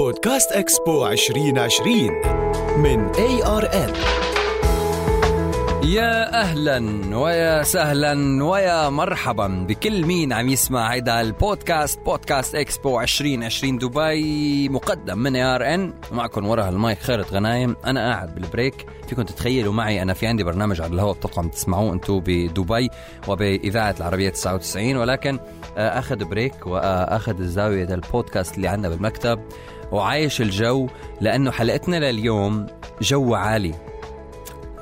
بودكاست إكسبو 2020 من ARN يا أهلا ويا سهلا ويا مرحبا بكل مين عم يسمع هيدا البودكاست بودكاست إكسبو 2020 دبي مقدم من ARN. ومعكم ورا المايك خالد غنايم. أنا قاعد بال break. فيكم تتخيلوا معي أنا في عندي برنامج على الهواء بتوقع تسمعوه أنتم بدبي وبإذاعة العربية 99 ولكن آه، أخذ break وأخذ الزاوية البودكاست اللي عندنا بالمكتب. وعايش الجو لأنه حلقتنا لليوم جو عالي.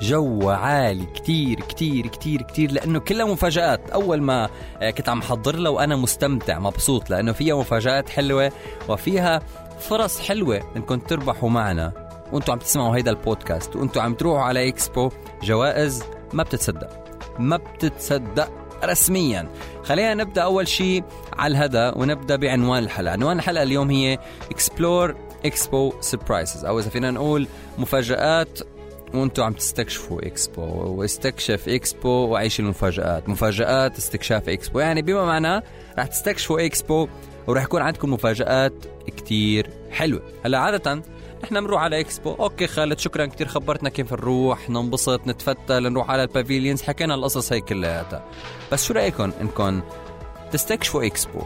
جو عالي كتير كتير كتير كتير لأنه كلها مفاجآت. أول ما آه، كنت عم حضر لها وأنا مستمتع مبسوط لأنه فيها مفاجآت حلوة وفيها فرص حلوة إنكم تربحوا معنا. وأنتم عم تسمعوا هيدا البودكاست وأنتم عم تروحوا على إكسبو. جوائز ما بتتصدق ما بتتصدق رسميا. خلينا نبدأ أول شيء على الهدى ونبدأ بعنوان الحلقة. عنوان الحلقة اليوم هي explore Expo surprises أو إذا فينا نقول مفاجآت وأنتم عم تستكشفوا إكسبو واستكشف إكسبو وعيش المفاجآت. مفاجآت استكشاف إكسبو. يعني بما معناه رح تستكشفوا إكسبو ورح يكون عندكم مفاجآت كتير حلوة. هلأ عادة نحن بنروح على إكسبو. أوكي خالد شكرا كتير خبرتنا كيف نروح ننبسط نتفتل نروح على ال pavilions حكينا القصص هي كلياتها. بس شو رايكم انكم تستكشفوا إكسبو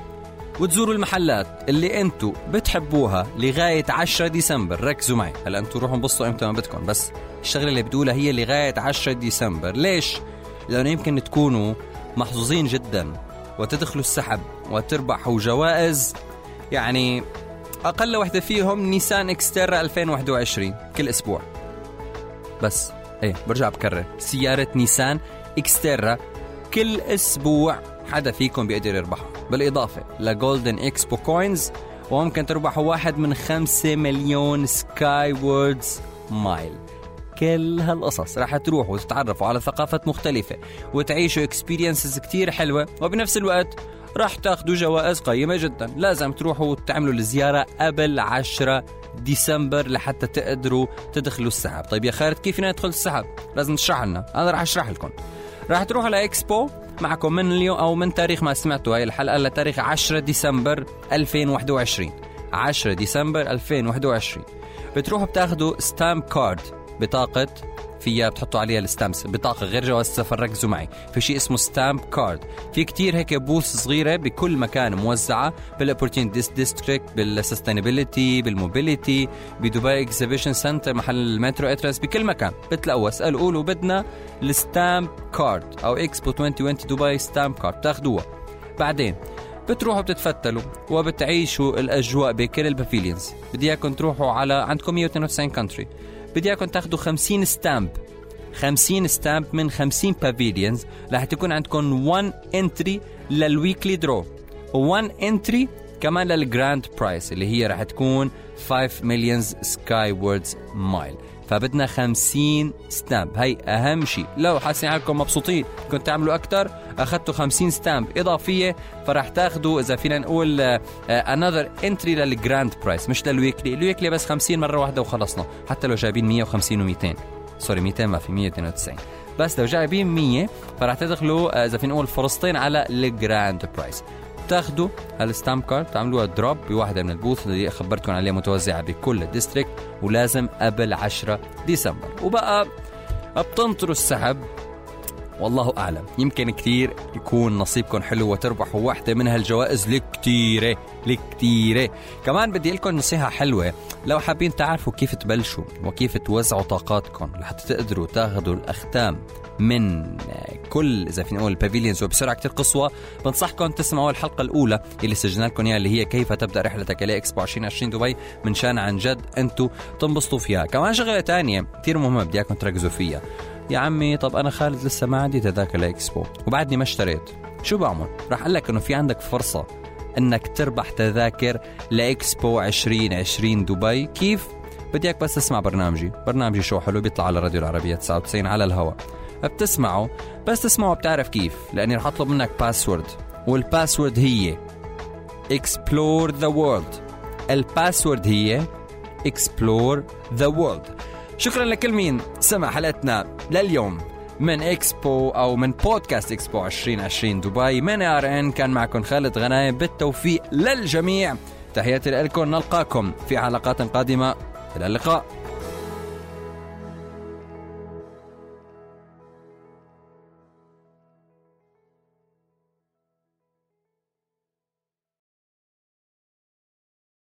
وتزوروا المحلات اللي أنتم بتحبوها لغاية 10 ديسمبر؟ ركزوا معي. هلأ أنتم روحوا انبسطوا إمتى ما بدكم بس الشغلة اللي بتقولها هي لغاية 10 ديسمبر. ليش؟ لأنه يمكن تكونوا محظوظين جدا وتدخلوا السحب وتربحوا جوائز يعني أقل وحدة فيهم نيسان إكستيرا 2021 كل أسبوع. بس إيه برجع بكرر. سيارة نيسان إكستيرا كل أسبوع حدا فيكم بيقدر يربحها. بالإضافة ل golden Expo coins وممكن تربحوا واحد من خمسة مليون Skywards mile كل هالقصص رح تروحوا وتتعرفوا على ثقافات مختلفة وتعيشوا experiences كتير حلوة وبنفس الوقت راح تاخذوا جوائز قيمة جدا. لازم تروحوا وتعملوا الزيارة قبل 10 ديسمبر لحتى تقدروا تدخلوا السحب طيب يا خالد كيف ندخل السحب لازم تشرح لنا. أنا راح أشرح لكم. راح تروحوا على اكسبو معكم من اليوم أو من تاريخ ما سمعتوا. هاي الحلقة لتاريخ 10 ديسمبر 2021 10 ديسمبر 2021 بتروحوا بتاخذوا stamp card بطاقة فيها بتحطوا عليها ال stamps بطاقة غير جواز السفر ركزوا معي. في شيء اسمه stamp card في كتير هيك booth صغيرة بكل مكان موزعة بال Opportunity District بال Sustainability بال Mobility ب Dubai Exhibition Centre محل المترو entrance بكل مكان. بتلاقوا اسألوا قولوا بدنا ال stamp card أو اكسبو 2020 دبي stamp card تاخذوها بعدين بتروحوا بتتفتلوا وبتعيشوا الأجواء بكل ال pavilions. بدي اياكم تروحوا على عندكم 192 country بدي اياكم تاخذوا 50 stamp 50 stamp من 50 pavilions رح تكون عندكم 1 entry لل weekly draw و1 entry كمان لل grand prize اللي هي رح تكون 5 millions Skywards mile فبدنا 50 stamp هي أهم شيء لو حاسين حالكم مبسوطين كنت تعملوا أكثر أخذتوا 50 stamp إضافية فراح تاخذوا إذا فينا نقول another entry لل grand prize مش لل weekly ال weekly بس 50 مرة واحدة وخلصنا. حتى لو جايبين 150 و200 sorry 200 ما في 192 بس لو جايبين 100 فراح تدخلوا آه، إذا فينا نقول فرصتين على ال grand prize بتاخذوا هال stamp card تعملوها drop بواحدة من ال booth اللي خبرتكم عليها متوزعة بكل ال district ولازم قبل 10 ديسمبر. وبقى بتنطروا السحب. والله أعلم يمكن كثير يكون نصيبكم حلو وتربحوا واحدة من هالجوائز الكتيرة الكتيرة كمان بدي لكم نصيحة حلوة لو حابين تعرفوا كيف تبلشوا وكيف توزعوا طاقاتكم لحتى تقدروا تاخذوا الأختام من كل إذا فينا نقول ال pavilions وبسرعة كثير قصوى بنصحكم تسمعوا الحلقة الأولى اللي سجلنا لكم اياها اللي هي كيف تبدأ رحلتك إلى اكسبو 2020 دبي من شان عن جد أنتم تنبسطوا فيها. كمان شغلة ثانية كثير مهمة بدي إياكم تركزوا فيها. يا عمي طب أنا خالد لسه ما عندي تذاكر لاكسبو وبعدني ما اشتريت شو بعمل؟ راح أقول لك إنه في عندك فرصة إنك تربح تذاكر لاكسبو 2020 دبي. كيف؟ بدي إياك بس تسمع برنامجي. برنامجي شو حلو بيطلع على راديو العربية 99 على الهواء. بتسمعه بس تسمعه بتعرف كيف لأني رح أطلب منك password وال password هي explore the world. ال password هي explore the world. شكرا لكل مين سمع حلقتنا لليوم. من اكسبو أو من بودكاست اكسبو 2020 دبي من ARN كان معكم خالد غنايم بالتوفيق للجميع. تحياتي لكم نلقاكم في حلقات قادمة. إلى اللقاء.